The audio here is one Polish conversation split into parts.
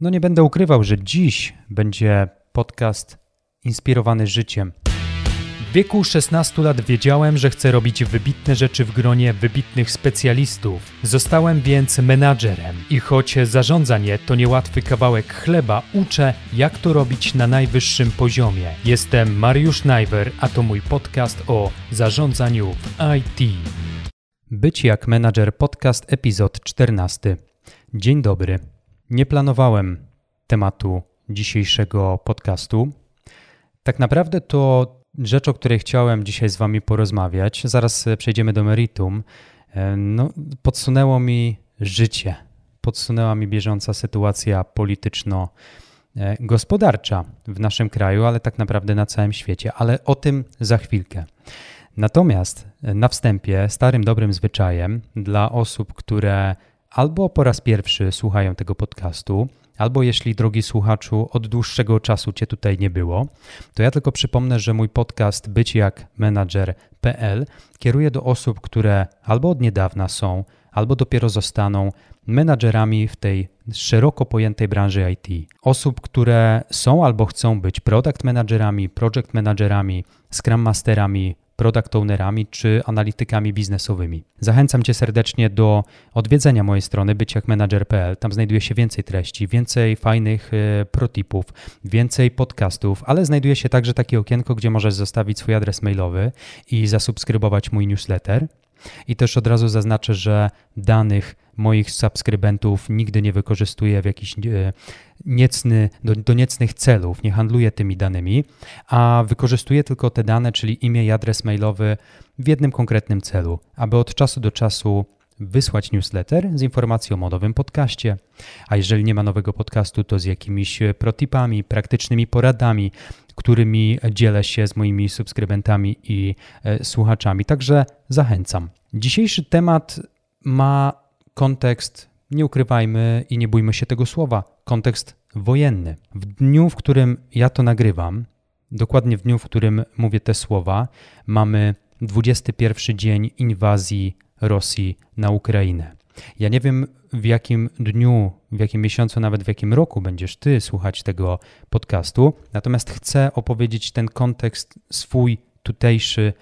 No nie będę ukrywał, że dziś będzie podcast inspirowany życiem. W wieku 16 lat wiedziałem, że chcę robić wybitne rzeczy w gronie wybitnych specjalistów. Zostałem więc menadżerem i choć zarządzanie to niełatwy kawałek chleba, uczę jak to robić na najwyższym poziomie. Jestem Mariusz Najwer, a to mój podcast o zarządzaniu w IT. Być jak menadżer podcast epizod 14. Dzień dobry. Nie planowałem tematu dzisiejszego podcastu. Tak naprawdę to rzecz, o której chciałem dzisiaj z Wami porozmawiać, zaraz przejdziemy do meritum, e, no, podsunęło mi życie, podsunęła mi bieżąca sytuacja polityczno-gospodarcza w naszym kraju, ale tak naprawdę na całym świecie, ale o tym za chwilkę. Natomiast na wstępie starym dobrym zwyczajem dla osób, które albo po raz pierwszy słuchają tego podcastu, albo jeśli, drogi słuchaczu, od dłuższego czasu Cię tutaj nie było, to ja tylko przypomnę, że mój podcast Być jak menadżer.pl kieruje do osób, które albo od niedawna są, albo dopiero zostaną menadżerami w tej szeroko pojętej branży IT. Osób, które są albo chcą być product managerami, project managerami, scrum masterami, product ownerami czy analitykami biznesowymi. Zachęcam Cię serdecznie do odwiedzenia mojej strony byciakmanager.pl. Tam znajduje się więcej treści, więcej fajnych e, protipów, więcej podcastów, ale znajduje się także takie okienko, gdzie możesz zostawić swój adres mailowy i zasubskrybować mój newsletter. I też od razu zaznaczę, że danych moich subskrybentów nigdy nie wykorzystuję w jakiś e, niecny, do, do niecnych celów, nie handluję tymi danymi, a wykorzystuję tylko te dane, czyli imię i adres mailowy w jednym konkretnym celu, aby od czasu do czasu wysłać newsletter z informacją o nowym podcaście, a jeżeli nie ma nowego podcastu, to z jakimiś protipami, praktycznymi poradami, którymi dzielę się z moimi subskrybentami i e, słuchaczami. Także zachęcam. Dzisiejszy temat ma kontekst, nie ukrywajmy i nie bójmy się tego słowa, kontekst wojenny. W dniu, w którym ja to nagrywam, dokładnie w dniu, w którym mówię te słowa, mamy 21 dzień inwazji Rosji na Ukrainę. Ja nie wiem, w jakim dniu, w jakim miesiącu, nawet w jakim roku będziesz ty słuchać tego podcastu, natomiast chcę opowiedzieć ten kontekst swój tutejszy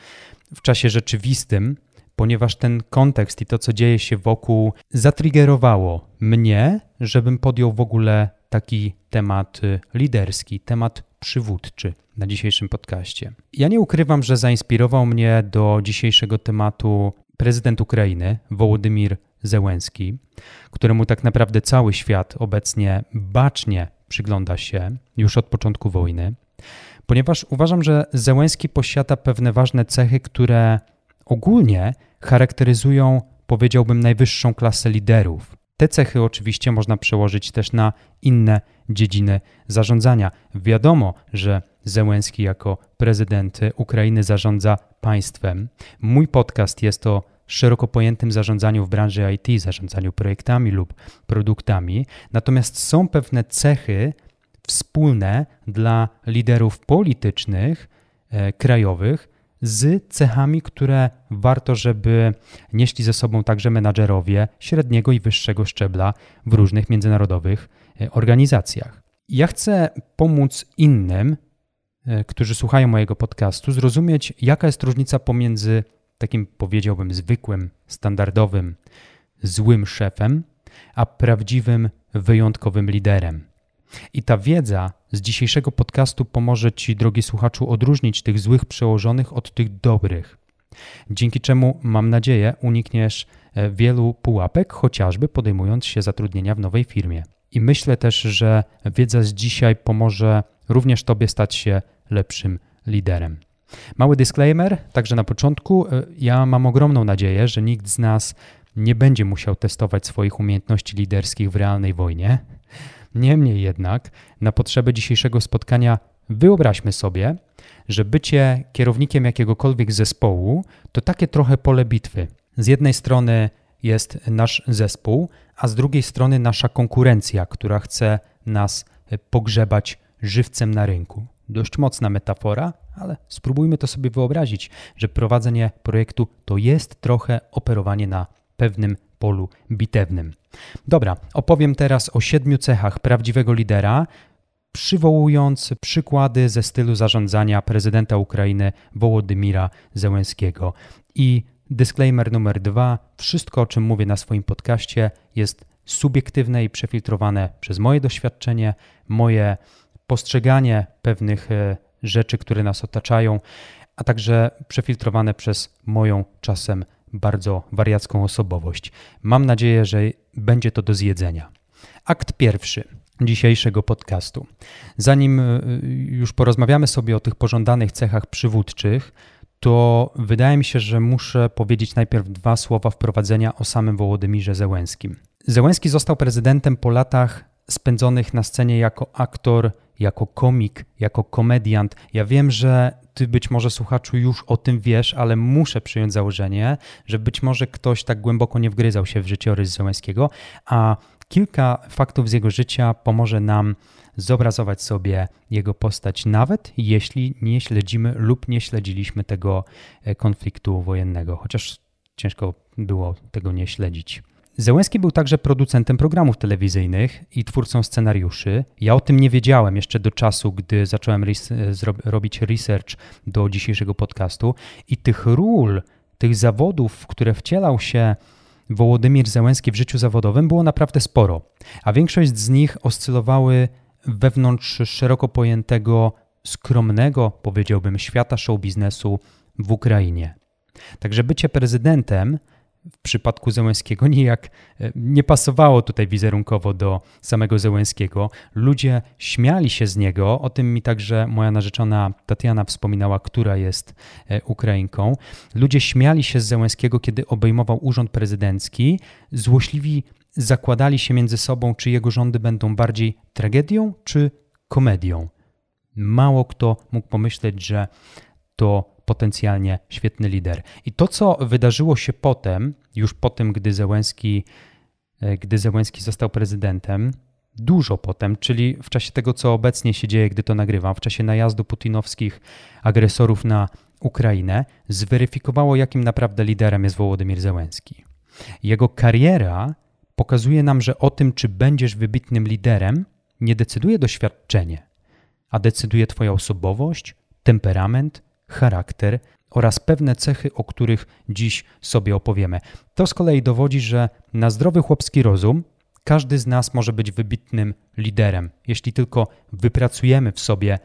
w czasie rzeczywistym, ponieważ ten kontekst i to, co dzieje się wokół, zatriggerowało mnie, żebym podjął w ogóle taki temat liderski, temat przywódczy na dzisiejszym podcaście. Ja nie ukrywam, że zainspirował mnie do dzisiejszego tematu prezydent Ukrainy, Wołodymir Zełenski, któremu tak naprawdę cały świat obecnie bacznie przygląda się już od początku wojny, ponieważ uważam, że Zełenski posiada pewne ważne cechy, które ogólnie charakteryzują, powiedziałbym, najwyższą klasę liderów. Te cechy oczywiście można przełożyć też na inne dziedziny zarządzania. Wiadomo, że Zełenski jako prezydent Ukrainy zarządza państwem. Mój podcast jest o szeroko pojętym zarządzaniu w branży IT, zarządzaniu projektami lub produktami. Natomiast są pewne cechy wspólne dla liderów politycznych, e, krajowych, z cechami, które warto, żeby nieśli ze sobą także menadżerowie średniego i wyższego szczebla w różnych międzynarodowych e, organizacjach. Ja chcę pomóc innym, e, którzy słuchają mojego podcastu, zrozumieć, jaka jest różnica pomiędzy takim, powiedziałbym, zwykłym, standardowym, złym szefem, a prawdziwym, wyjątkowym liderem. I ta wiedza z dzisiejszego podcastu pomoże Ci, drogi słuchaczu, odróżnić tych złych przełożonych od tych dobrych. Dzięki czemu, mam nadzieję, unikniesz e, wielu pułapek, chociażby podejmując się zatrudnienia w nowej firmie. I myślę też, że wiedza z dzisiaj pomoże również Tobie stać się lepszym liderem. Mały disclaimer, także na początku. E, ja mam ogromną nadzieję, że nikt z nas nie będzie musiał testować swoich umiejętności liderskich w realnej wojnie. Niemniej jednak, na potrzeby dzisiejszego spotkania, wyobraźmy sobie, że bycie kierownikiem jakiegokolwiek zespołu to takie trochę pole bitwy. Z jednej strony jest nasz zespół, a z drugiej strony nasza konkurencja, która chce nas pogrzebać żywcem na rynku. Dość mocna metafora, ale spróbujmy to sobie wyobrazić, że prowadzenie projektu to jest trochę operowanie na pewnym polu bitewnym. Dobra, opowiem teraz o siedmiu cechach prawdziwego lidera, przywołując przykłady ze stylu zarządzania prezydenta Ukrainy Wołodymira Zełenskiego. I disclaimer numer dwa: wszystko, o czym mówię na swoim podcaście, jest subiektywne i przefiltrowane przez moje doświadczenie, moje postrzeganie pewnych e, rzeczy, które nas otaczają, a także przefiltrowane przez moją czasem bardzo wariacką osobowość. Mam nadzieję, że będzie to do zjedzenia. Akt pierwszy dzisiejszego podcastu. Zanim e, już porozmawiamy sobie o tych pożądanych cechach przywódczych, to wydaje mi się, że muszę powiedzieć najpierw dwa słowa wprowadzenia o samym Wołodymirze Zełęskim. Zełęski został prezydentem po latach spędzonych na scenie jako aktor, jako komik, jako komediant. Ja wiem, że ty być może słuchaczu już o tym wiesz, ale muszę przyjąć założenie, że być może ktoś tak głęboko nie wgryzał się w życiorys Zełęskiego, a kilka faktów z jego życia pomoże nam zobrazować sobie jego postać, nawet jeśli nie śledzimy lub nie śledziliśmy tego e, konfliktu wojennego, chociaż ciężko było tego nie śledzić. Zełenski był także producentem programów telewizyjnych i twórcą scenariuszy. Ja o tym nie wiedziałem jeszcze do czasu, gdy zacząłem robić research do dzisiejszego podcastu. I tych ról, tych zawodów, w które wcielał się Wołodymir Zełenski w życiu zawodowym, było naprawdę sporo, a większość z nich oscylowały wewnątrz szeroko pojętego, skromnego, powiedziałbym, świata show biznesu w Ukrainie. Także bycie prezydentem w przypadku Zełenskiego nijak e, nie pasowało tutaj wizerunkowo do samego Zełenskiego. Ludzie śmiali się z niego, o tym mi także moja narzeczona Tatiana wspominała, która jest e, Ukrainką. Ludzie śmiali się z Zełenskiego, kiedy obejmował urząd prezydencki. Złośliwi zakładali się między sobą, czy jego rządy będą bardziej tragedią czy komedią. Mało kto mógł pomyśleć, że to potencjalnie świetny lider. I to, co wydarzyło się potem, już po tym, gdy Zełenski, e, gdy Zełenski został prezydentem, dużo potem, czyli w czasie tego, co obecnie się dzieje, gdy to nagrywam, w czasie najazdu putinowskich agresorów na Ukrainę, zweryfikowało, jakim naprawdę liderem jest Wołodymir Zełenski. Jego kariera pokazuje nam, że o tym, czy będziesz wybitnym liderem, nie decyduje doświadczenie, a decyduje Twoja osobowość, temperament, charakter oraz pewne cechy, o których dziś sobie opowiemy. To z kolei dowodzi, że na zdrowy chłopski rozum każdy z nas może być wybitnym liderem, jeśli tylko wypracujemy w sobie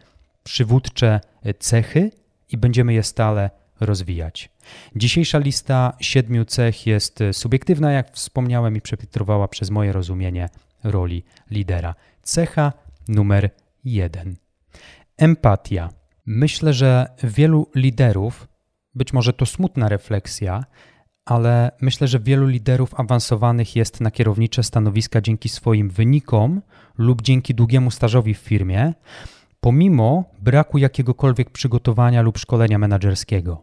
przywódcze cechy i będziemy je stale rozwijać. Dzisiejsza lista siedmiu cech jest subiektywna, jak wspomniałem, i przefiltrowała przez moje rozumienie roli lidera. Cecha numer jeden. Empatia. Myślę, że wielu liderów, być może to smutna refleksja, ale myślę, że wielu liderów awansowanych jest na kierownicze stanowiska dzięki swoim wynikom lub dzięki długiemu stażowi w firmie, pomimo braku jakiegokolwiek przygotowania lub szkolenia menedżerskiego.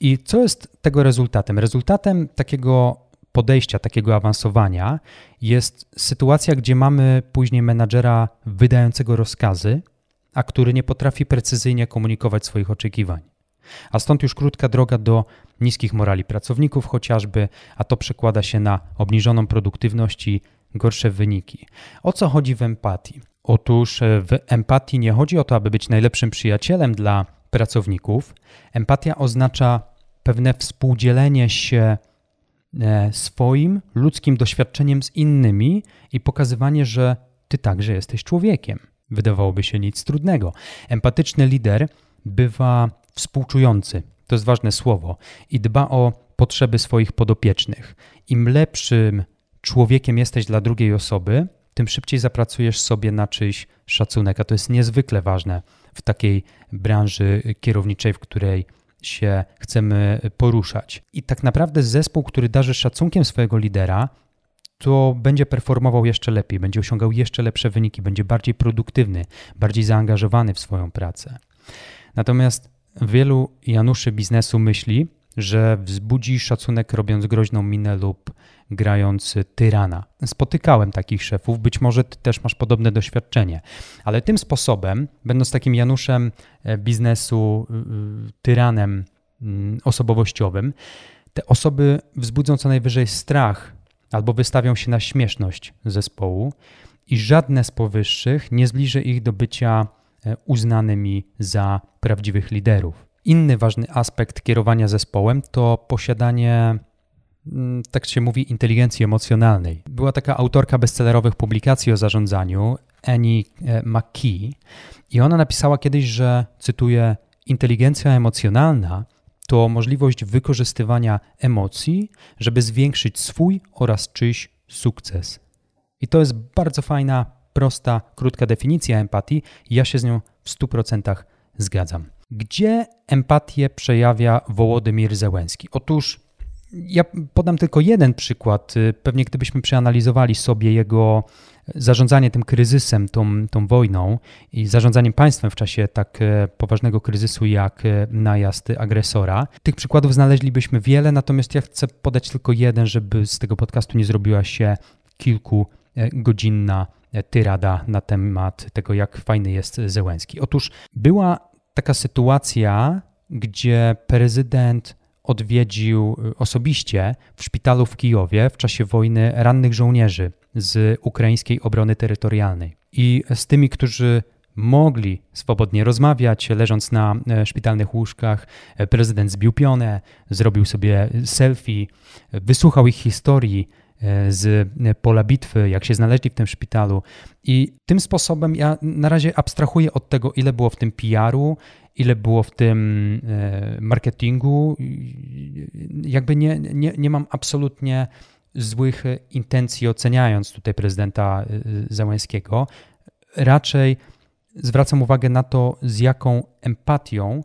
I co jest tego rezultatem? Rezultatem takiego podejścia, takiego awansowania jest sytuacja, gdzie mamy później menadżera wydającego rozkazy, a który nie potrafi precyzyjnie komunikować swoich oczekiwań. A stąd już krótka droga do niskich morali pracowników, chociażby, a to przekłada się na obniżoną produktywność i gorsze wyniki. O co chodzi w empatii? Otóż e, w empatii nie chodzi o to, aby być najlepszym przyjacielem dla pracowników. Empatia oznacza pewne współdzielenie się e, swoim ludzkim doświadczeniem z innymi i pokazywanie, że ty także jesteś człowiekiem. Wydawałoby się nic trudnego. Empatyczny lider bywa współczujący, to jest ważne słowo, i dba o potrzeby swoich podopiecznych. Im lepszym człowiekiem jesteś dla drugiej osoby, tym szybciej zapracujesz sobie na czyjś szacunek, a to jest niezwykle ważne w takiej branży kierowniczej, w której się chcemy poruszać. I tak naprawdę zespół, który darzy szacunkiem swojego lidera, to będzie performował jeszcze lepiej, będzie osiągał jeszcze lepsze wyniki, będzie bardziej produktywny, bardziej zaangażowany w swoją pracę. Natomiast wielu Januszy biznesu myśli, że wzbudzi szacunek robiąc groźną minę lub grając tyrana. Spotykałem takich szefów, być może ty też masz podobne doświadczenie, ale tym sposobem, będąc takim Januszem e, biznesu, y, tyranem mm, osobowościowym, te osoby wzbudzą co najwyżej strach albo wystawią się na śmieszność zespołu, i żadne z powyższych nie zbliży ich do bycia e, uznanymi za prawdziwych liderów. Inny ważny aspekt kierowania zespołem to posiadanie, mm, tak się mówi, inteligencji emocjonalnej. Była taka autorka bestsellerowych publikacji o zarządzaniu, Annie e, McKee, i ona napisała kiedyś, że, cytuję, inteligencja emocjonalna to możliwość wykorzystywania emocji, żeby zwiększyć swój oraz czyjś sukces. I to jest bardzo fajna, prosta, krótka definicja empatii. Ja się z nią w 100% zgadzam. Gdzie empatię przejawia Wołodymir Zełenski? Otóż ja podam tylko jeden przykład. Pewnie gdybyśmy przeanalizowali sobie jego zarządzanie tym kryzysem, tą, tą wojną i zarządzaniem państwem w czasie tak e, poważnego kryzysu jak e, najazd agresora. Tych przykładów znaleźlibyśmy wiele, natomiast ja chcę podać tylko jeden, żeby z tego podcastu nie zrobiła się kilku E, tyrada na temat tego, jak fajny jest Zełenski. Otóż była taka sytuacja, gdzie prezydent odwiedził osobiście w szpitalu w Kijowie w czasie wojny rannych żołnierzy z ukraińskiej obrony terytorialnej. I z tymi, którzy mogli swobodnie rozmawiać, leżąc na szpitalnych łóżkach, prezydent zbił pionę, zrobił sobie selfie, wysłuchał ich historii, E, z pola bitwy, jak się znaleźli w tym szpitalu. I tym sposobem ja na razie abstrahuję od tego, ile było w tym PR-u, ile było w tym e, marketingu. Jakby nie, nie, nie mam absolutnie złych intencji oceniając tutaj prezydenta e, Załęskiego. Raczej zwracam uwagę na to, z jaką empatią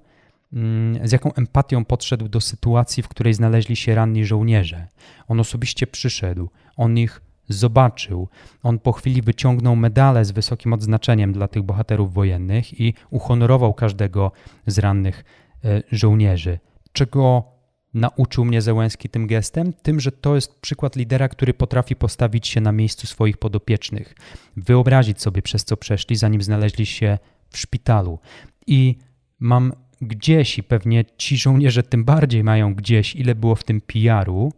Mm, z jaką empatią podszedł do sytuacji, w której znaleźli się ranni żołnierze. On osobiście przyszedł, on ich zobaczył. On po chwili wyciągnął medale z wysokim odznaczeniem dla tych bohaterów wojennych i uhonorował każdego z rannych e, żołnierzy. Czego nauczył mnie Zełenski tym gestem? Tym, że to jest przykład lidera, który potrafi postawić się na miejscu swoich podopiecznych, wyobrazić sobie, przez co przeszli, zanim znaleźli się w szpitalu. I mam gdzieś i pewnie ci żołnierze tym bardziej mają gdzieś, ile było w tym PR-u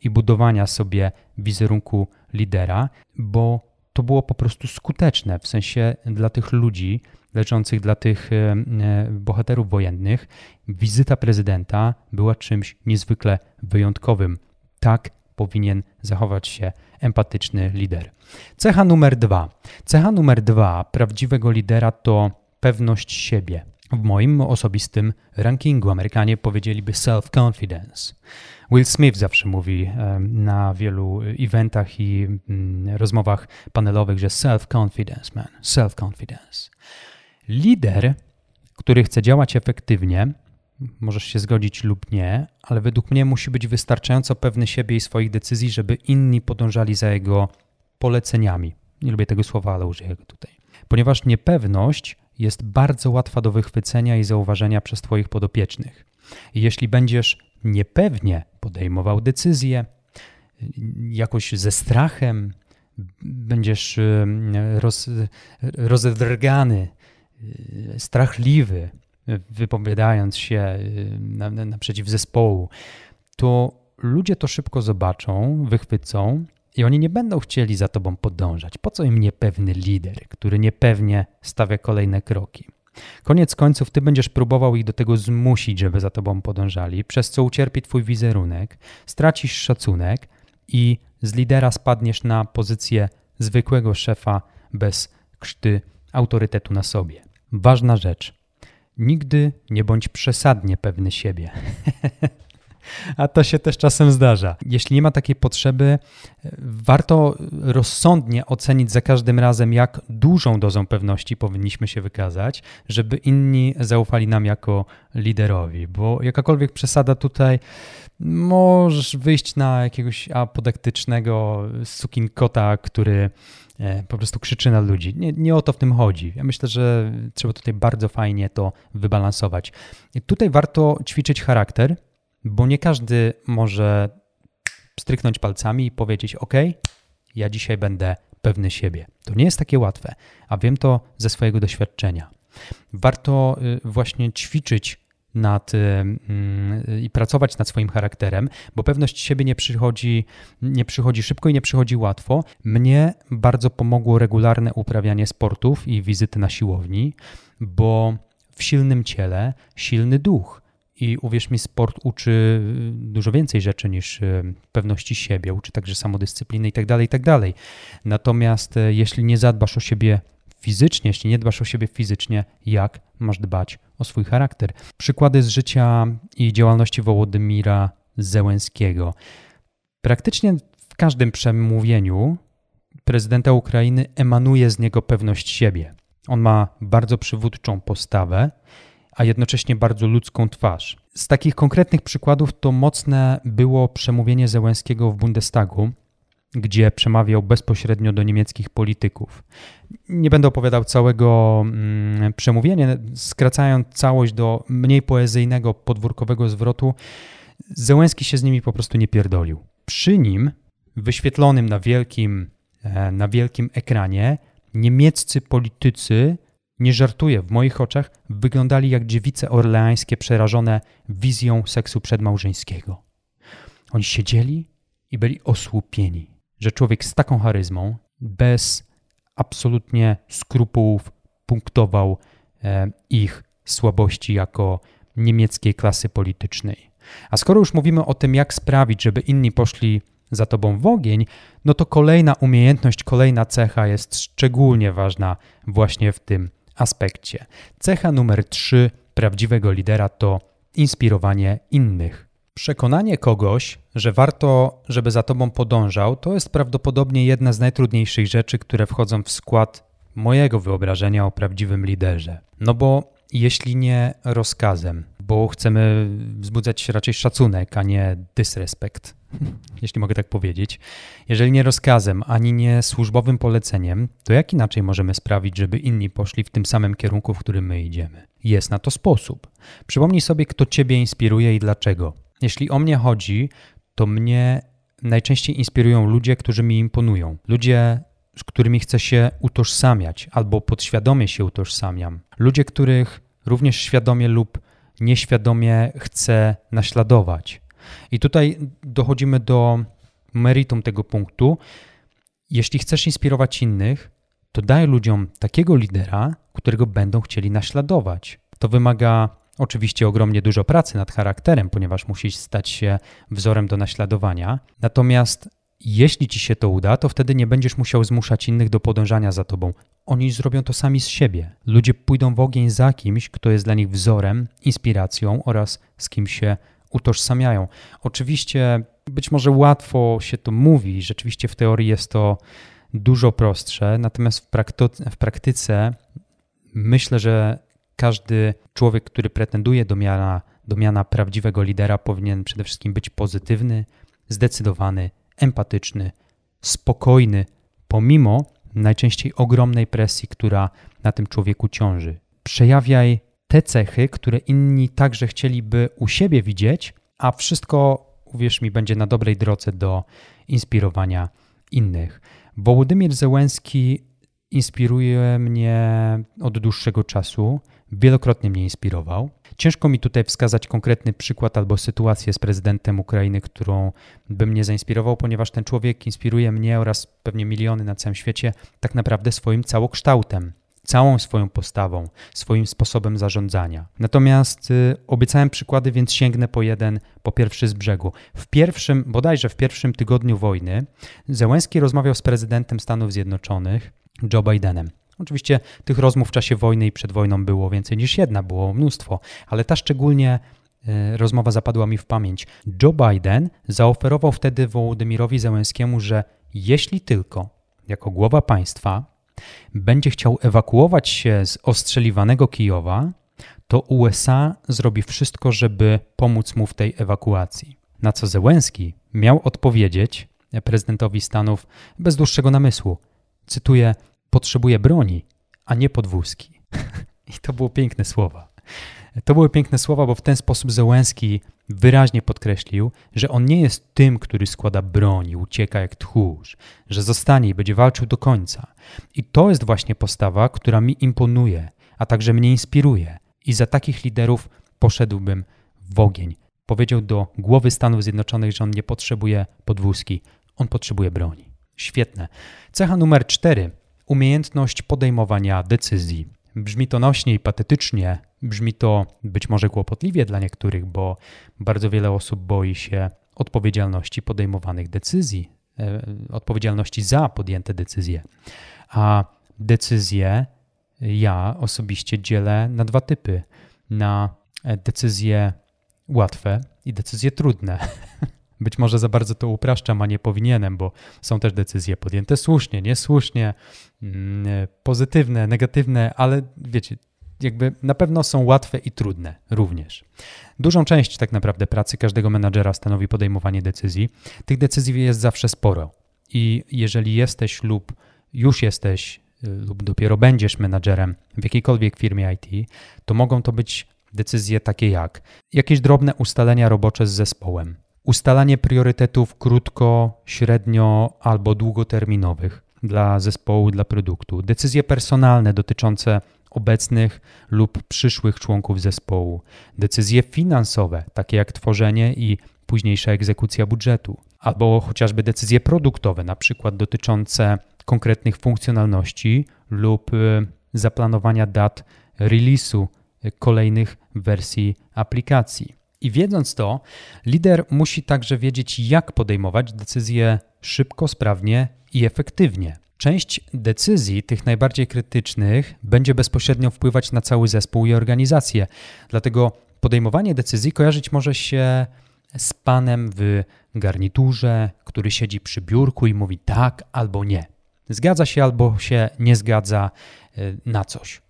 i budowania sobie wizerunku lidera, bo to było po prostu skuteczne, w sensie dla tych ludzi leczących, dla tych e, e, bohaterów wojennych, wizyta prezydenta była czymś niezwykle wyjątkowym. Tak powinien zachować się empatyczny lider. Cecha numer dwa. Cecha numer dwa prawdziwego lidera to pewność siebie. W moim osobistym rankingu Amerykanie powiedzieliby self-confidence. Will Smith zawsze mówi na wielu eventach i mm, rozmowach panelowych, że self-confidence, man, self-confidence. Lider, który chce działać efektywnie, możesz się zgodzić lub nie, ale według mnie musi być wystarczająco pewny siebie i swoich decyzji, żeby inni podążali za jego poleceniami. Nie lubię tego słowa, ale użyję go tutaj. Ponieważ niepewność jest bardzo łatwa do wychwycenia i zauważenia przez Twoich podopiecznych. I jeśli będziesz niepewnie podejmował decyzje, jakoś ze strachem, będziesz roz, strachliwy, wypowiadając się y, naprzeciw zespołu, to ludzie to szybko zobaczą, wychwycą i oni nie będą chcieli za tobą podążać. Po co im niepewny lider, który niepewnie stawia kolejne kroki? Koniec końców ty będziesz próbował ich do tego zmusić, żeby za tobą podążali, przez co ucierpi twój wizerunek, stracisz szacunek i z lidera spadniesz na pozycję zwykłego szefa bez krzty autorytetu na sobie. Ważna rzecz. Nigdy nie bądź przesadnie pewny siebie. a to się też czasem zdarza. Jeśli nie ma takiej potrzeby, warto rozsądnie ocenić za każdym razem, jak dużą dozą pewności powinniśmy się wykazać, żeby inni zaufali nam jako liderowi, bo jakakolwiek przesada tutaj możesz wyjść na jakiegoś apodektycznego sukinkota, który e, po prostu krzyczy na ludzi. Nie, nie o to w tym chodzi. Ja myślę, że trzeba tutaj bardzo fajnie to wybalansować. I tutaj warto ćwiczyć charakter, bo nie każdy może stryknąć palcami i powiedzieć: OK, ja dzisiaj będę pewny siebie. To nie jest takie łatwe, a wiem to ze swojego doświadczenia. Warto y, właśnie ćwiczyć nad, yy, i pracować nad swoim charakterem, bo pewność siebie nie przychodzi, nie przychodzi szybko i nie przychodzi łatwo. Mnie bardzo pomogło regularne uprawianie sportów i wizyty na siłowni, bo w silnym ciele silny duch. I uwierz mi, sport uczy y, dużo więcej rzeczy niż y, pewności siebie, uczy także samodyscypliny itd., tak itd. Tak Natomiast y, jeśli nie zadbasz o siebie fizycznie, jeśli nie dbasz o siebie fizycznie, jak masz dbać o swój charakter? Przykłady z życia i działalności Wołodymira Zełenskiego. Praktycznie w każdym przemówieniu prezydenta Ukrainy emanuje z niego pewność siebie. On ma bardzo przywódczą postawę, a jednocześnie bardzo ludzką twarz. Z takich konkretnych przykładów to mocne było przemówienie Zełenskiego w Bundestagu, gdzie przemawiał bezpośrednio do niemieckich polityków. Nie będę opowiadał całego mm, przemówienia, skracając całość do mniej poezyjnego, podwórkowego zwrotu, Zełenski się z nimi po prostu nie pierdolił. Przy nim, wyświetlonym na wielkim, e, na wielkim ekranie, niemieccy politycy nie żartuję, w moich oczach wyglądali jak dziewice orleańskie przerażone wizją seksu przedmałżeńskiego. Oni siedzieli i byli osłupieni, że człowiek z taką charyzmą, bez absolutnie skrupułów, punktował e, ich słabości jako niemieckiej klasy politycznej. A skoro już mówimy o tym, jak sprawić, żeby inni poszli za tobą w ogień, no to kolejna umiejętność, kolejna cecha jest szczególnie ważna właśnie w tym aspekcie. Cecha numer 3 prawdziwego lidera to inspirowanie innych. Przekonanie kogoś, że warto, żeby za tobą podążał, to jest prawdopodobnie jedna z najtrudniejszych rzeczy, które wchodzą w skład mojego wyobrażenia o prawdziwym liderze. No bo jeśli nie rozkazem, bo chcemy wzbudzać raczej szacunek, a nie dysrespekt, jeśli mogę tak powiedzieć. Jeżeli nie rozkazem, ani nie służbowym poleceniem, to jak inaczej możemy sprawić, żeby inni poszli w tym samym kierunku, w którym my idziemy? Jest na to sposób. Przypomnij sobie, kto ciebie inspiruje i dlaczego. Jeśli o mnie chodzi, to mnie najczęściej inspirują ludzie, którzy mi imponują. Ludzie, z którymi chcę się utożsamiać albo podświadomie się utożsamiam. Ludzie, których również świadomie lub nieświadomie chcę naśladować. I tutaj dochodzimy do meritum tego punktu. Jeśli chcesz inspirować innych, to daj ludziom takiego lidera, którego będą chcieli naśladować. To wymaga oczywiście ogromnie dużo pracy nad charakterem, ponieważ musisz stać się wzorem do naśladowania. Natomiast jeśli ci się to uda, to wtedy nie będziesz musiał zmuszać innych do podążania za tobą. Oni zrobią to sami z siebie. Ludzie pójdą w ogień za kimś, kto jest dla nich wzorem, inspiracją oraz z kim się utożsamiają. Oczywiście być może łatwo się to mówi, rzeczywiście w teorii jest to dużo prostsze, natomiast w, praktyce myślę, że każdy człowiek, który pretenduje do miana, do miana prawdziwego lidera, powinien przede wszystkim być pozytywny, zdecydowany, empatyczny, spokojny, pomimo najczęściej ogromnej presji, która na tym człowieku ciąży. Przejawiaj te cechy, które inni także chcieliby u siebie widzieć, a wszystko, uwierz mi, będzie na dobrej drodze do inspirowania innych. Wołodymir Zełenski inspiruje mnie od dłuższego czasu, wielokrotnie mnie inspirował. Ciężko mi tutaj wskazać konkretny przykład albo sytuację z prezydentem Ukrainy, którą by mnie zainspirował, ponieważ ten człowiek inspiruje mnie oraz pewnie miliony na całym świecie tak naprawdę swoim całokształtem całą swoją postawą, swoim sposobem zarządzania. Natomiast y, obiecałem przykłady, więc sięgnę po jeden, po pierwszy z brzegu. W pierwszym, bodajże w pierwszym tygodniu wojny, Zełenski rozmawiał z prezydentem Stanów Zjednoczonych, Joe Bidenem. Oczywiście tych rozmów w czasie wojny i przed wojną było więcej niż jedna, było mnóstwo, ale ta szczególnie y, rozmowa zapadła mi w pamięć. Joe Biden zaoferował wtedy Wołodymirowi Zełenskiemu, że jeśli tylko jako głowa państwa będzie chciał ewakuować się z ostrzeliwanego Kijowa, to USA zrobi wszystko, żeby pomóc mu w tej ewakuacji. Na co Zełenski miał odpowiedzieć prezydentowi Stanów bez dłuższego namysłu. Cytuję: Potrzebuję broni, a nie podwózki. I to było piękne słowa. To były piękne słowa, bo w ten sposób Zełenski wyraźnie podkreślił, że on nie jest tym, który składa broń i ucieka jak tchórz, że zostanie i będzie walczył do końca. I to jest właśnie postawa, która mi imponuje, a także mnie inspiruje. I za takich liderów poszedłbym w ogień. Powiedział do głowy Stanów Zjednoczonych, że on nie potrzebuje podwózki, on potrzebuje broni. Świetne. Cecha numer cztery. Umiejętność podejmowania decyzji. Brzmi to nośnie i patetycznie, brzmi to być może kłopotliwie dla niektórych, bo bardzo wiele osób boi się odpowiedzialności podejmowanych decyzji, e, odpowiedzialności za podjęte decyzje. A decyzje ja osobiście dzielę na dwa typy: na decyzje łatwe i decyzje trudne. Być może za bardzo to upraszczam, a nie powinienem, bo są też decyzje podjęte słusznie, niesłusznie, mm, pozytywne, negatywne, ale wiecie, jakby na pewno są łatwe i trudne również. Dużą część tak naprawdę pracy każdego menadżera stanowi podejmowanie decyzji. Tych decyzji jest zawsze sporo. I jeżeli jesteś lub już jesteś y, lub dopiero będziesz menadżerem w jakiejkolwiek firmie IT, to mogą to być decyzje takie jak jakieś drobne ustalenia robocze z zespołem, ustalanie priorytetów krótko, średnio albo długoterminowych dla zespołu, dla produktu, decyzje personalne dotyczące obecnych lub przyszłych członków zespołu, decyzje finansowe, takie jak tworzenie i późniejsza egzekucja budżetu, albo chociażby decyzje produktowe, na przykład dotyczące konkretnych funkcjonalności lub y, zaplanowania dat release'u kolejnych wersji aplikacji. I wiedząc to, lider musi także wiedzieć, jak podejmować decyzje szybko, sprawnie i efektywnie. Część decyzji, tych najbardziej krytycznych, będzie bezpośrednio wpływać na cały zespół i organizację. Dlatego podejmowanie decyzji kojarzyć może się z panem w garniturze, który siedzi przy biurku i mówi tak albo nie. Zgadza się albo się nie zgadza e, na coś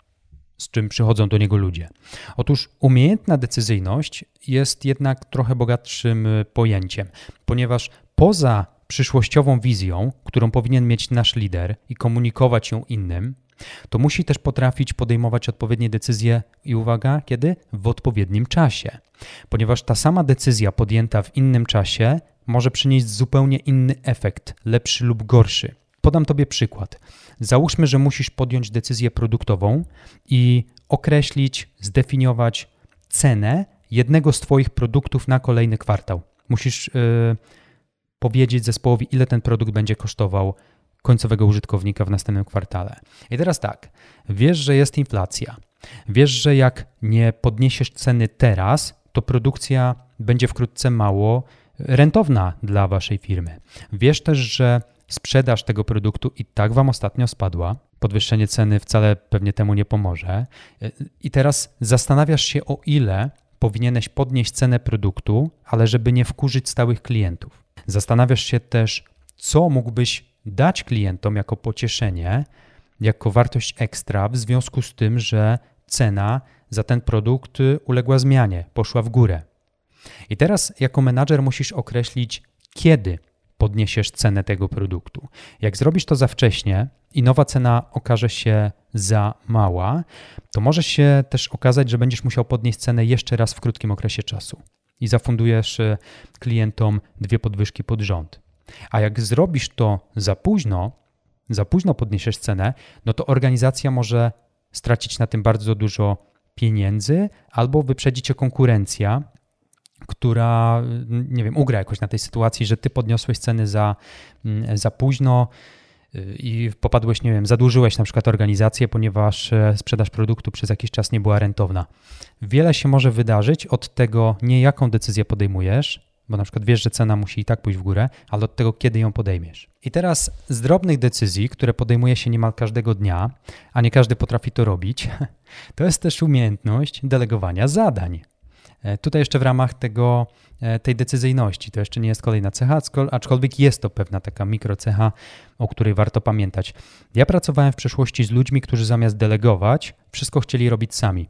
z czym przychodzą do niego ludzie. Otóż umiejętna decyzyjność jest jednak trochę bogatszym y, pojęciem, ponieważ poza przyszłościową wizją, którą powinien mieć nasz lider i komunikować ją innym, to musi też potrafić podejmować odpowiednie decyzje i uwaga, kiedy? W odpowiednim czasie. Ponieważ ta sama decyzja podjęta w innym czasie może przynieść zupełnie inny efekt, lepszy lub gorszy. Podam Tobie przykład. Załóżmy, że musisz podjąć decyzję produktową i określić, zdefiniować cenę jednego z Twoich produktów na kolejny kwartał. Musisz yy, powiedzieć zespołowi, ile ten produkt będzie kosztował końcowego użytkownika w następnym kwartale. I teraz tak, wiesz, że jest inflacja. Wiesz, że jak nie podniesiesz ceny teraz, to produkcja będzie wkrótce mało rentowna dla waszej firmy. Wiesz też, że sprzedaż tego produktu i tak Wam ostatnio spadła, podwyższenie ceny wcale pewnie temu nie pomoże. I teraz zastanawiasz się, o ile powinieneś podnieść cenę produktu, ale żeby nie wkurzyć stałych klientów. Zastanawiasz się też, co mógłbyś dać klientom jako pocieszenie, jako wartość ekstra w związku z tym, że cena za ten produkt uległa zmianie, poszła w górę. I teraz jako menadżer musisz określić, kiedy podniesiesz cenę tego produktu. Jak zrobisz to za wcześnie i nowa cena okaże się za mała, to może się też okazać, że będziesz musiał podnieść cenę jeszcze raz w krótkim okresie czasu i zafundujesz e, klientom dwie podwyżki pod rząd. A jak zrobisz to za późno, za późno podniesiesz cenę, no to organizacja może stracić na tym bardzo dużo pieniędzy albo wyprzedzić cię konkurencja która, nie wiem, ugra jakoś na tej sytuacji, że ty podniosłeś ceny za, mm, za późno y, i popadłeś, nie wiem, zadłużyłeś na przykład organizację, ponieważ e, sprzedaż produktu przez jakiś czas nie była rentowna. Wiele się może wydarzyć od tego, nie jaką decyzję podejmujesz, bo na przykład wiesz, że cena musi i tak pójść w górę, ale od tego, kiedy ją podejmiesz. I teraz z drobnych decyzji, które podejmuje się niemal każdego dnia, a nie każdy potrafi to robić, to jest też umiejętność delegowania zadań. E, tutaj jeszcze w ramach tego, e, tej decyzyjności, to jeszcze nie jest kolejna cecha, aczkolwiek jest to pewna taka mikrocecha, o której warto pamiętać. Ja pracowałem w przeszłości z ludźmi, którzy zamiast delegować, wszystko chcieli robić sami.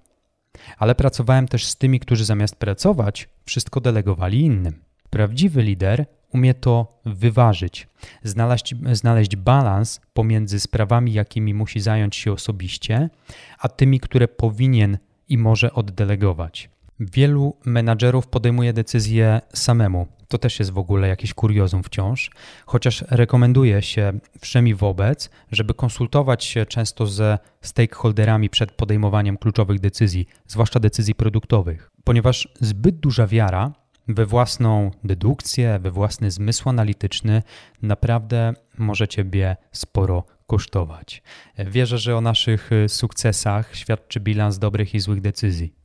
Ale pracowałem też z tymi, którzy zamiast pracować, wszystko delegowali innym. Prawdziwy lider umie to wyważyć, znaleźć, znaleźć balans pomiędzy sprawami, jakimi musi zająć się osobiście, a tymi, które powinien i może oddelegować. Wielu menadżerów podejmuje decyzje samemu. To też jest w ogóle jakiś kuriozum wciąż, chociaż rekomenduje się wszemi wobec, żeby konsultować się często ze stakeholderami przed podejmowaniem kluczowych decyzji, zwłaszcza decyzji produktowych, ponieważ zbyt duża wiara we własną dedukcję, we własny zmysł analityczny naprawdę może ciebie sporo kosztować. Wierzę, że o naszych sukcesach świadczy bilans dobrych i złych decyzji.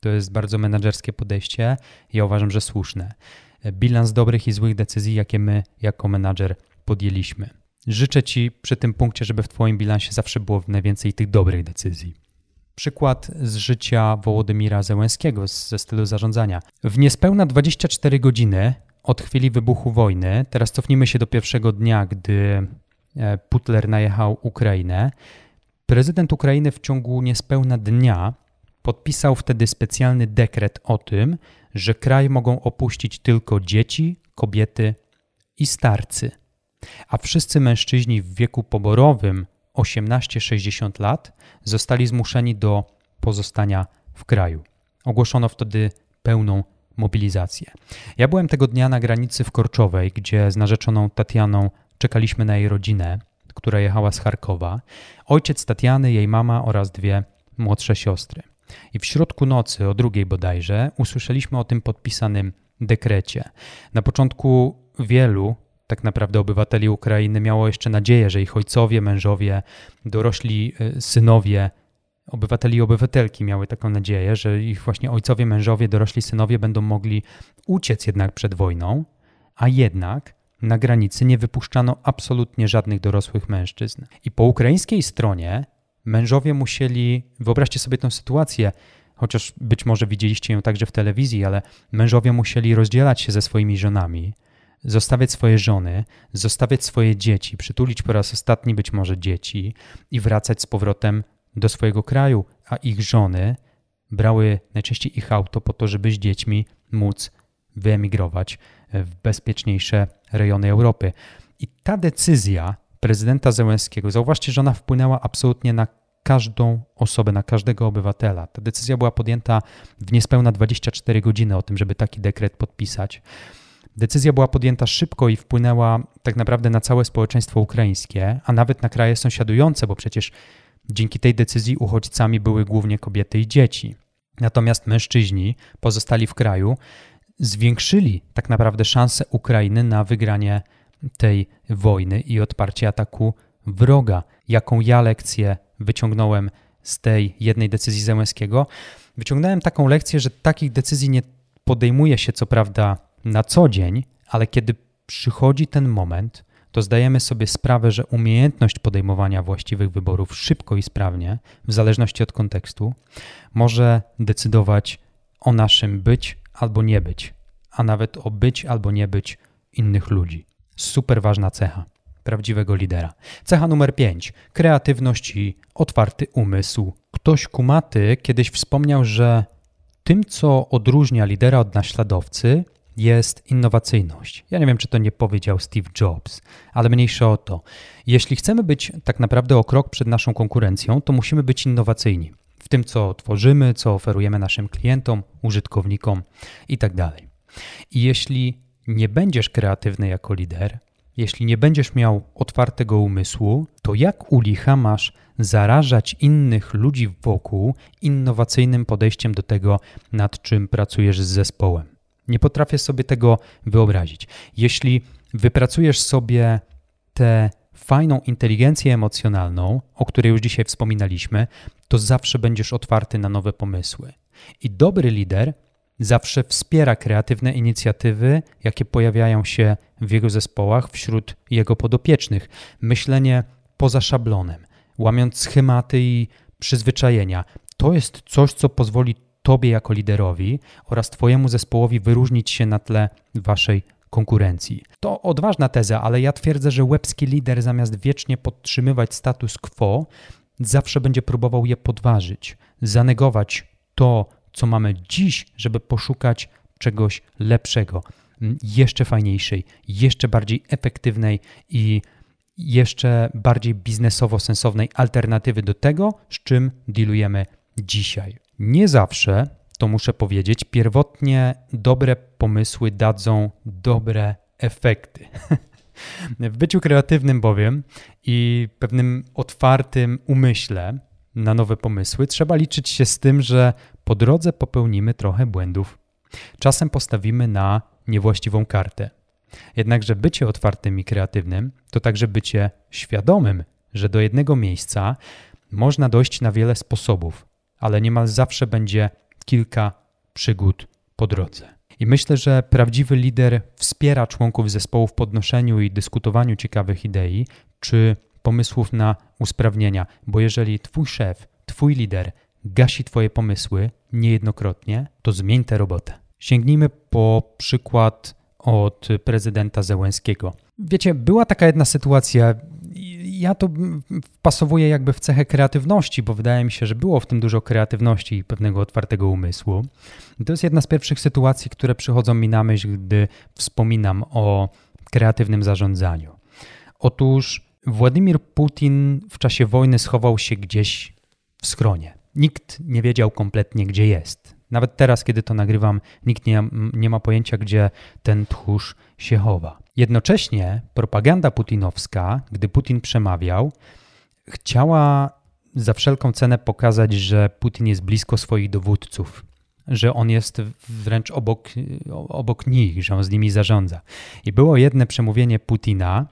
To jest bardzo menedżerskie podejście. Ja uważam, że słuszne. Bilans dobrych i złych decyzji, jakie my jako menadżer podjęliśmy. Życzę Ci przy tym punkcie, żeby w Twoim bilansie zawsze było najwięcej tych dobrych decyzji. Przykład z życia Wołodymira Zełenskiego ze stylu zarządzania. W niespełna 24 godziny od chwili wybuchu wojny, teraz cofnijmy się do pierwszego dnia, gdy e, Putler najechał Ukrainę, prezydent Ukrainy w ciągu niespełna dnia podpisał wtedy specjalny dekret o tym, że kraj mogą opuścić tylko dzieci, kobiety i starcy, a wszyscy mężczyźni w wieku poborowym 18-60 lat zostali zmuszeni do pozostania w kraju. Ogłoszono wtedy pełną mobilizację. Ja byłem tego dnia na granicy w Korczowej, gdzie z narzeczoną Tatianą czekaliśmy na jej rodzinę, która jechała z Charkowa. Ojciec Tatiany, jej mama oraz dwie młodsze siostry. I w środku nocy, o drugiej bodajże, usłyszeliśmy o tym podpisanym dekrecie. Na początku wielu, tak naprawdę obywateli Ukrainy, miało jeszcze nadzieję, że ich ojcowie, mężowie, dorośli y, synowie, obywateli i obywatelki miały taką nadzieję, że ich właśnie ojcowie, mężowie, dorośli synowie będą mogli uciec jednak przed wojną, a jednak na granicy nie wypuszczano absolutnie żadnych dorosłych mężczyzn. I po ukraińskiej stronie mężowie musieli, wyobraźcie sobie tę sytuację, chociaż być może widzieliście ją także w telewizji, ale mężowie musieli rozdzielać się ze swoimi żonami, zostawiać swoje żony, zostawiać swoje dzieci, przytulić po raz ostatni być może dzieci i wracać z powrotem do swojego kraju, a ich żony brały najczęściej ich auto po to, żeby z dziećmi móc wyemigrować w bezpieczniejsze rejony Europy. I ta decyzja prezydenta Zełenskiego, zauważcie, że ona wpłynęła absolutnie na każdą osobę, na każdego obywatela. Ta decyzja była podjęta w niespełna 24 godziny o tym, żeby taki dekret podpisać. Decyzja była podjęta szybko i wpłynęła tak naprawdę na całe społeczeństwo ukraińskie, a nawet na kraje sąsiadujące, bo przecież dzięki tej decyzji uchodźcami były głównie kobiety i dzieci. Natomiast mężczyźni pozostali w kraju zwiększyli tak naprawdę szanse Ukrainy na wygranie tej wojny i odparcie ataku wroga. Jaką ja lekcję wyciągnąłem z tej jednej decyzji Zełenskiego? Wyciągnąłem taką lekcję, że takich decyzji nie podejmuje się co prawda na co dzień, ale kiedy przychodzi ten moment, to zdajemy sobie sprawę, że umiejętność podejmowania właściwych wyborów szybko i sprawnie, w zależności od kontekstu, może decydować o naszym być albo nie być, a nawet o być albo nie być innych ludzi. Super ważna cecha prawdziwego lidera. Cecha numer 5. Kreatywność i otwarty umysł. Ktoś kumaty kiedyś wspomniał, że tym, co odróżnia lidera od naśladowcy, jest innowacyjność. Ja nie wiem, czy to nie powiedział Steve Jobs, ale mniejsze o to. Jeśli chcemy być tak naprawdę o krok przed naszą konkurencją, to musimy być innowacyjni w tym, co tworzymy, co oferujemy naszym klientom, użytkownikom itd. Tak I jeśli nie będziesz kreatywny jako lider, jeśli nie będziesz miał otwartego umysłu, to jak u licha masz zarażać innych ludzi wokół innowacyjnym podejściem do tego, nad czym pracujesz z zespołem? Nie potrafię sobie tego wyobrazić. Jeśli wypracujesz sobie tę fajną inteligencję emocjonalną, o której już dzisiaj wspominaliśmy, to zawsze będziesz otwarty na nowe pomysły. I dobry lider zawsze wspiera kreatywne inicjatywy, jakie pojawiają się w jego zespołach wśród jego podopiecznych. Myślenie poza szablonem, łamiąc schematy i przyzwyczajenia. To jest coś, co pozwoli Tobie jako liderowi oraz Twojemu zespołowi wyróżnić się na tle Waszej konkurencji. To odważna teza, ale ja twierdzę, że łebski lider zamiast wiecznie podtrzymywać status quo, zawsze będzie próbował je podważyć, zanegować to, co mamy dziś, żeby poszukać czegoś lepszego, jeszcze fajniejszej, jeszcze bardziej efektywnej i jeszcze bardziej biznesowo sensownej alternatywy do tego, z czym dealujemy dzisiaj. Nie zawsze to muszę powiedzieć, pierwotnie dobre pomysły dadzą dobre efekty. W byciu kreatywnym bowiem i pewnym otwartym umyśle na nowe pomysły trzeba liczyć się z tym, że po drodze popełnimy trochę błędów. Czasem postawimy na niewłaściwą kartę. Jednakże bycie otwartym i kreatywnym to także bycie świadomym, że do jednego miejsca można dojść na wiele sposobów, ale niemal zawsze będzie kilka przygód po drodze. I myślę, że prawdziwy lider wspiera członków zespołu w podnoszeniu i dyskutowaniu ciekawych idei czy pomysłów na usprawnienia, bo jeżeli twój szef, twój lider gasi twoje pomysły niejednokrotnie, to zmień tę robotę. Sięgnijmy po przykład od prezydenta Zełenskiego. Wiecie, była taka jedna sytuacja, ja to wpasowuję jakby w cechę kreatywności, bo wydaje mi się, że było w tym dużo kreatywności i pewnego otwartego umysłu. To jest jedna z pierwszych sytuacji, które przychodzą mi na myśl, gdy wspominam o kreatywnym zarządzaniu. Otóż Władimir Putin w czasie wojny schował się gdzieś w schronie. Nikt nie wiedział kompletnie, gdzie jest. Nawet teraz, kiedy to nagrywam, nikt nie, nie ma pojęcia, gdzie ten tchórz się chowa. Jednocześnie propaganda putinowska, gdy Putin przemawiał, chciała za wszelką cenę pokazać, że Putin jest blisko swoich dowódców, że on jest wręcz obok, obok nich, że on z nimi zarządza. I było jedno przemówienie Putina,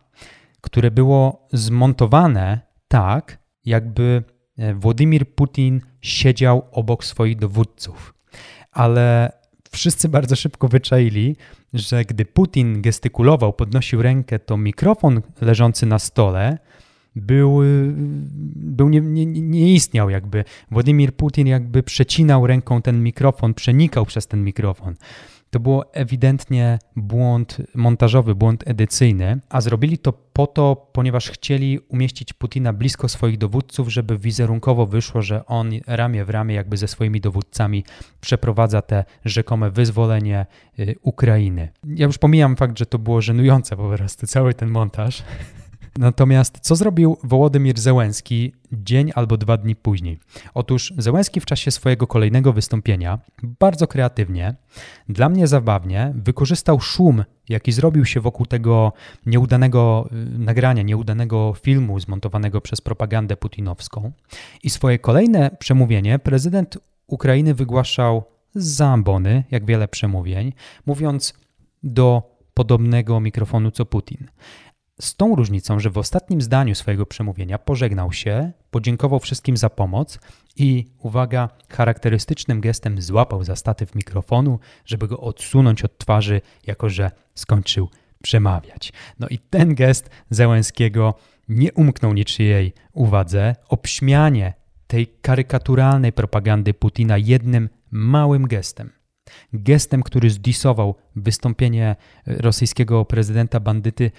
które było zmontowane tak, jakby Władimir Putin siedział obok swoich dowódców. Ale wszyscy bardzo szybko wyczaili, że gdy Putin gestykulował, podnosił rękę, to mikrofon leżący na stole był, był nie, nie, nie istniał jakby. Władimir Putin jakby przecinał ręką ten mikrofon, przenikał przez ten mikrofon. To było ewidentnie błąd montażowy, błąd edycyjny, a zrobili to po to, ponieważ chcieli umieścić Putina blisko swoich dowódców, żeby wizerunkowo wyszło, że on ramię w ramię jakby ze swoimi dowódcami przeprowadza te rzekome wyzwolenie y, Ukrainy. Ja już pomijam fakt, że to było żenujące po prostu, cały ten montaż. Natomiast co zrobił Wołodymir Zełenski dzień albo dwa dni później? Otóż Zełenski w czasie swojego kolejnego wystąpienia bardzo kreatywnie, dla mnie zabawnie, wykorzystał szum, jaki zrobił się wokół tego nieudanego y, nagrania, nieudanego filmu zmontowanego przez propagandę putinowską. I swoje kolejne przemówienie prezydent Ukrainy wygłaszał z zambony, jak wiele przemówień, mówiąc do podobnego mikrofonu co Putin. Z tą różnicą, że w ostatnim zdaniu swojego przemówienia pożegnał się, podziękował wszystkim za pomoc i, uwaga, charakterystycznym gestem złapał za statyw mikrofonu, żeby go odsunąć od twarzy, jako że skończył przemawiać. No i ten gest Zełenskiego nie umknął niczyjej uwadze. Obśmianie tej karykaturalnej propagandy Putina jednym małym gestem. Gestem, który zdisował wystąpienie rosyjskiego prezydenta bandyty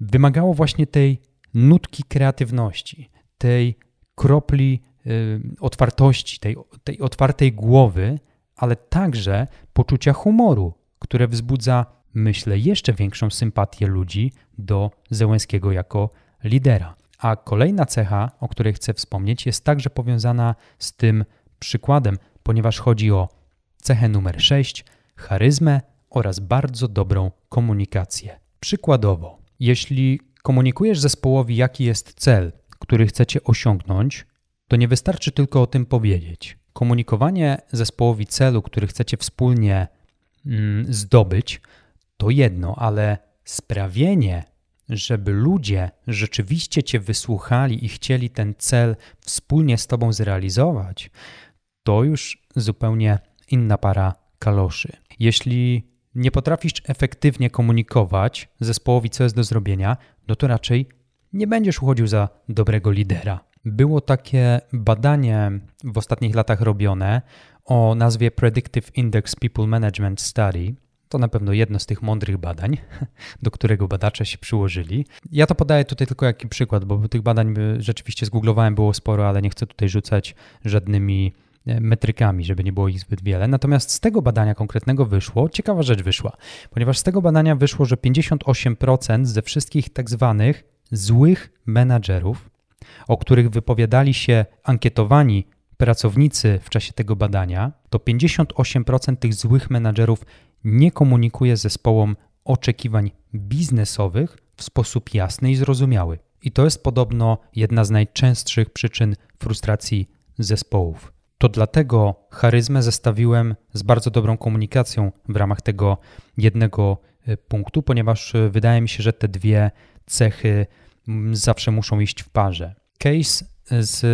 wymagało właśnie tej nutki kreatywności, tej kropli y, otwartości, tej, tej otwartej głowy, ale także poczucia humoru, które wzbudza, myślę, jeszcze większą sympatię ludzi do Zełenskiego jako lidera. A kolejna cecha, o której chcę wspomnieć, jest także powiązana z tym przykładem, ponieważ chodzi o cechę numer 6 charyzmę oraz bardzo dobrą komunikację. Przykładowo, jeśli komunikujesz zespołowi, jaki jest cel, który chcecie osiągnąć, to nie wystarczy tylko o tym powiedzieć. Komunikowanie zespołowi celu, który chcecie wspólnie mm, zdobyć, to jedno, ale sprawienie, żeby ludzie rzeczywiście Cię wysłuchali i chcieli ten cel wspólnie z Tobą zrealizować, to już zupełnie inna para kaloszy. Jeśli nie potrafisz efektywnie komunikować zespołowi, co jest do zrobienia, no to raczej nie będziesz uchodził za dobrego lidera. Było takie badanie w ostatnich latach robione o nazwie Predictive Index People Management Study. To na pewno jedno z tych mądrych badań, do którego badacze się przyłożyli. Ja to podaję tutaj tylko jako przykład, bo tych badań rzeczywiście zgooglowałem było sporo, ale nie chcę tutaj rzucać żadnymi metrykami, żeby nie było ich zbyt wiele. Natomiast z tego badania konkretnego wyszło, ciekawa rzecz wyszła, ponieważ z tego badania wyszło, że 58% ze wszystkich tak zwanych złych menadżerów, o których wypowiadali się ankietowani pracownicy w czasie tego badania, to 58% tych złych menadżerów nie komunikuje zespołom oczekiwań biznesowych w sposób jasny i zrozumiały. I to jest podobno jedna z najczęstszych przyczyn frustracji zespołów. To dlatego charyzmę zestawiłem z bardzo dobrą komunikacją w ramach tego jednego e, punktu, ponieważ e, wydaje mi się, że te dwie cechy zawsze muszą iść w parze. Case z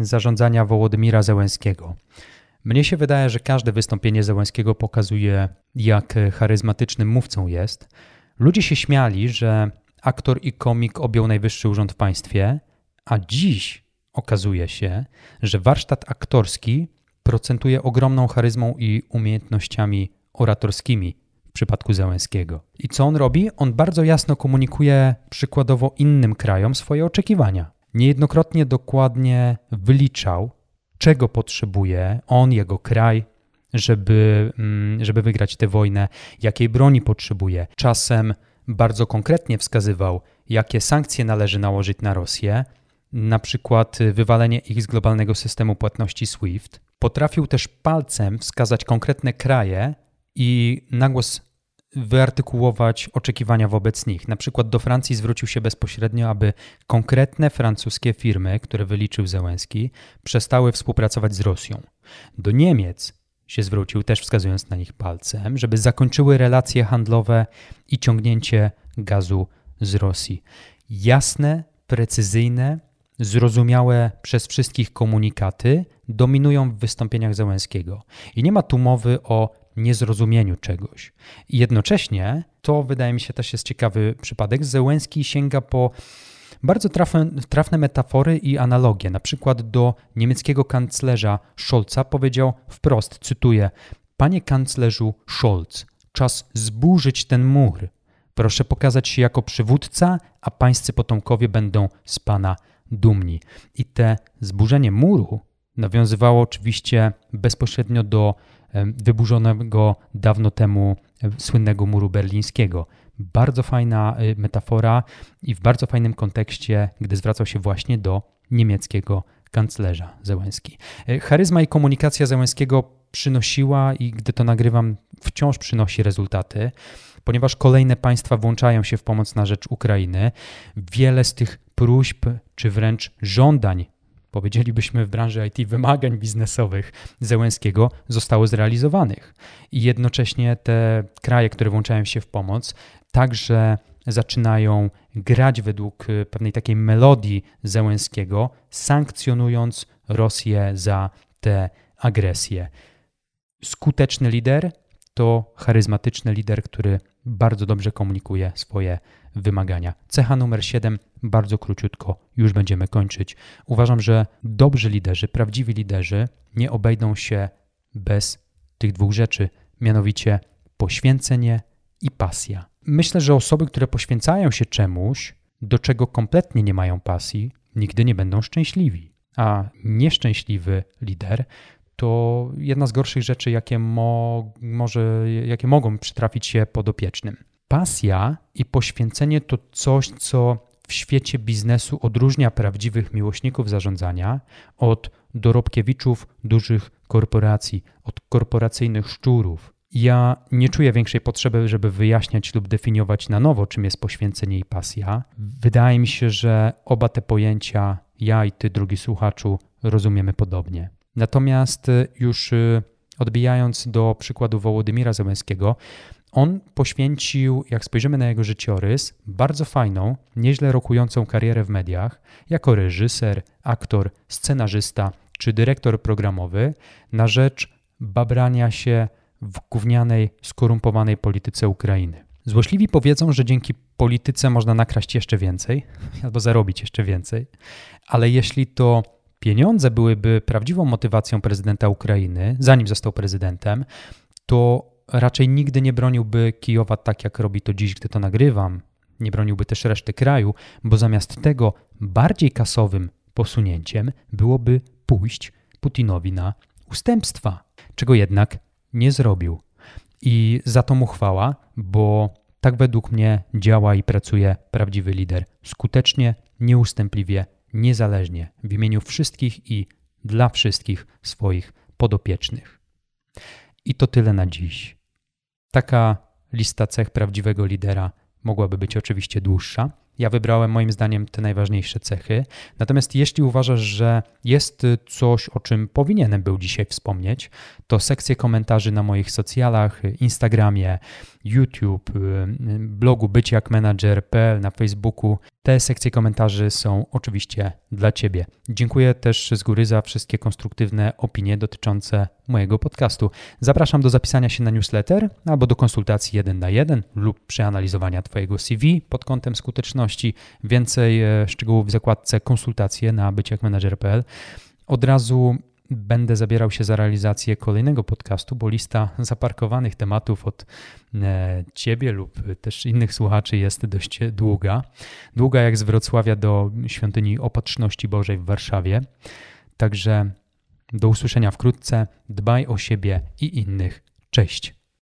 zarządzania Wołodymira Zełenskiego. Mnie się wydaje, że każde wystąpienie Zełenskiego pokazuje, jak charyzmatycznym mówcą jest. Ludzie się śmiali, że aktor i komik objął najwyższy urząd w państwie, a dziś okazuje się, że warsztat aktorski procentuje ogromną charyzmą i umiejętnościami oratorskimi w przypadku Załęskiego. I co on robi? On bardzo jasno komunikuje przykładowo innym krajom swoje oczekiwania. Niejednokrotnie dokładnie wyliczał, czego potrzebuje on, jego kraj, żeby, mm, żeby wygrać tę wojnę, jakiej broni potrzebuje. Czasem bardzo konkretnie wskazywał, jakie sankcje należy nałożyć na Rosję, na przykład wywalenie ich z globalnego systemu płatności SWIFT. Potrafił też palcem wskazać konkretne kraje i nagłos wyartykułować oczekiwania wobec nich. Na przykład do Francji zwrócił się bezpośrednio, aby konkretne francuskie firmy, które wyliczył Zełenski, przestały współpracować z Rosją. Do Niemiec się zwrócił, też wskazując na nich palcem, żeby zakończyły relacje handlowe i ciągnięcie gazu z Rosji. Jasne, precyzyjne, zrozumiałe przez wszystkich komunikaty dominują w wystąpieniach Zełenskiego. I nie ma tu mowy o niezrozumieniu czegoś. I jednocześnie, to wydaje mi się też jest ciekawy przypadek, Zełenski sięga po bardzo trafne, trafne metafory i analogie. Na przykład do niemieckiego kanclerza Scholza powiedział wprost, cytuję, Panie kanclerzu Scholz, czas zburzyć ten mur. Proszę pokazać się jako przywódca, a pańscy potomkowie będą z pana dumni. I te zburzenie muru nawiązywało oczywiście bezpośrednio do wyburzonego dawno temu słynnego muru berlińskiego. Bardzo fajna y, metafora i w bardzo fajnym kontekście, gdy zwracał się właśnie do niemieckiego kanclerza Zełenski. Y, charyzma i komunikacja Zełenskiego przynosiła i gdy to nagrywam, wciąż przynosi rezultaty, ponieważ kolejne państwa włączają się w pomoc na rzecz Ukrainy. Wiele z tych próśb czy wręcz żądań powiedzielibyśmy w branży IT, wymagań biznesowych Zełenskiego zostało zrealizowanych. I jednocześnie te kraje, które włączają się w pomoc, także zaczynają grać według y, pewnej takiej melodii Zełenskiego, sankcjonując Rosję za tę agresję. Skuteczny lider to charyzmatyczny lider, który bardzo dobrze komunikuje swoje wymagania. Cecha numer 7, bardzo króciutko, już będziemy kończyć. Uważam, że dobrzy liderzy, prawdziwi liderzy nie obejdą się bez tych dwóch rzeczy, mianowicie poświęcenie i pasja. Myślę, że osoby, które poświęcają się czemuś, do czego kompletnie nie mają pasji, nigdy nie będą szczęśliwi. A nieszczęśliwy lider to jedna z gorszych rzeczy, jakie, mo może, jakie mogą przytrafić się podopiecznym. Pasja i poświęcenie to coś, co w świecie biznesu odróżnia prawdziwych miłośników zarządzania od dorobkiewiczów dużych korporacji, od korporacyjnych szczurów. Ja nie czuję większej potrzeby, żeby wyjaśniać lub definiować na nowo, czym jest poświęcenie i pasja. Wydaje mi się, że oba te pojęcia, ja i ty, drugi słuchaczu, rozumiemy podobnie. Natomiast y, już y, odbijając do przykładu Wołodymira Zełenskiego, on poświęcił, jak spojrzymy na jego życiorys, bardzo fajną, nieźle rokującą karierę w mediach jako reżyser, aktor, scenarzysta czy dyrektor programowy na rzecz babrania się w gównianej, skorumpowanej polityce Ukrainy. Złośliwi powiedzą, że dzięki polityce można nakraść jeszcze więcej albo zarobić jeszcze więcej, ale jeśli to pieniądze byłyby prawdziwą motywacją prezydenta Ukrainy, zanim został prezydentem, to raczej nigdy nie broniłby Kijowa tak, jak robi to dziś, gdy to nagrywam. Nie broniłby też reszty kraju, bo zamiast tego bardziej kasowym posunięciem byłoby pójść Putinowi na ustępstwa, czego jednak nie zrobił. I za to mu chwała, bo tak według mnie działa i pracuje prawdziwy lider skutecznie, nieustępliwie, niezależnie, w imieniu wszystkich i dla wszystkich swoich podopiecznych. I to tyle na dziś. Taka lista cech prawdziwego lidera mogłaby być oczywiście dłuższa. Ja wybrałem moim zdaniem te najważniejsze cechy. Natomiast jeśli uważasz, że jest coś, o czym powinienem był dzisiaj wspomnieć, to sekcje komentarzy na moich socjalach, Instagramie, YouTube, blogu byciakmanager.pl, na Facebooku. Te sekcje komentarzy są oczywiście dla Ciebie. Dziękuję też z góry za wszystkie konstruktywne opinie dotyczące mojego podcastu. Zapraszam do zapisania się na newsletter albo do konsultacji jeden na jeden lub przeanalizowania Twojego CV pod kątem skuteczności. Więcej e, szczegółów w zakładce konsultacje na byciakmanager.pl. Od razu będę zabierał się za realizację kolejnego podcastu, bo lista zaparkowanych tematów od e, ciebie lub też innych słuchaczy jest dość długa. Długa jak z Wrocławia do świątyni Opatrzności Bożej w Warszawie. Także do usłyszenia wkrótce. Dbaj o siebie i innych. Cześć.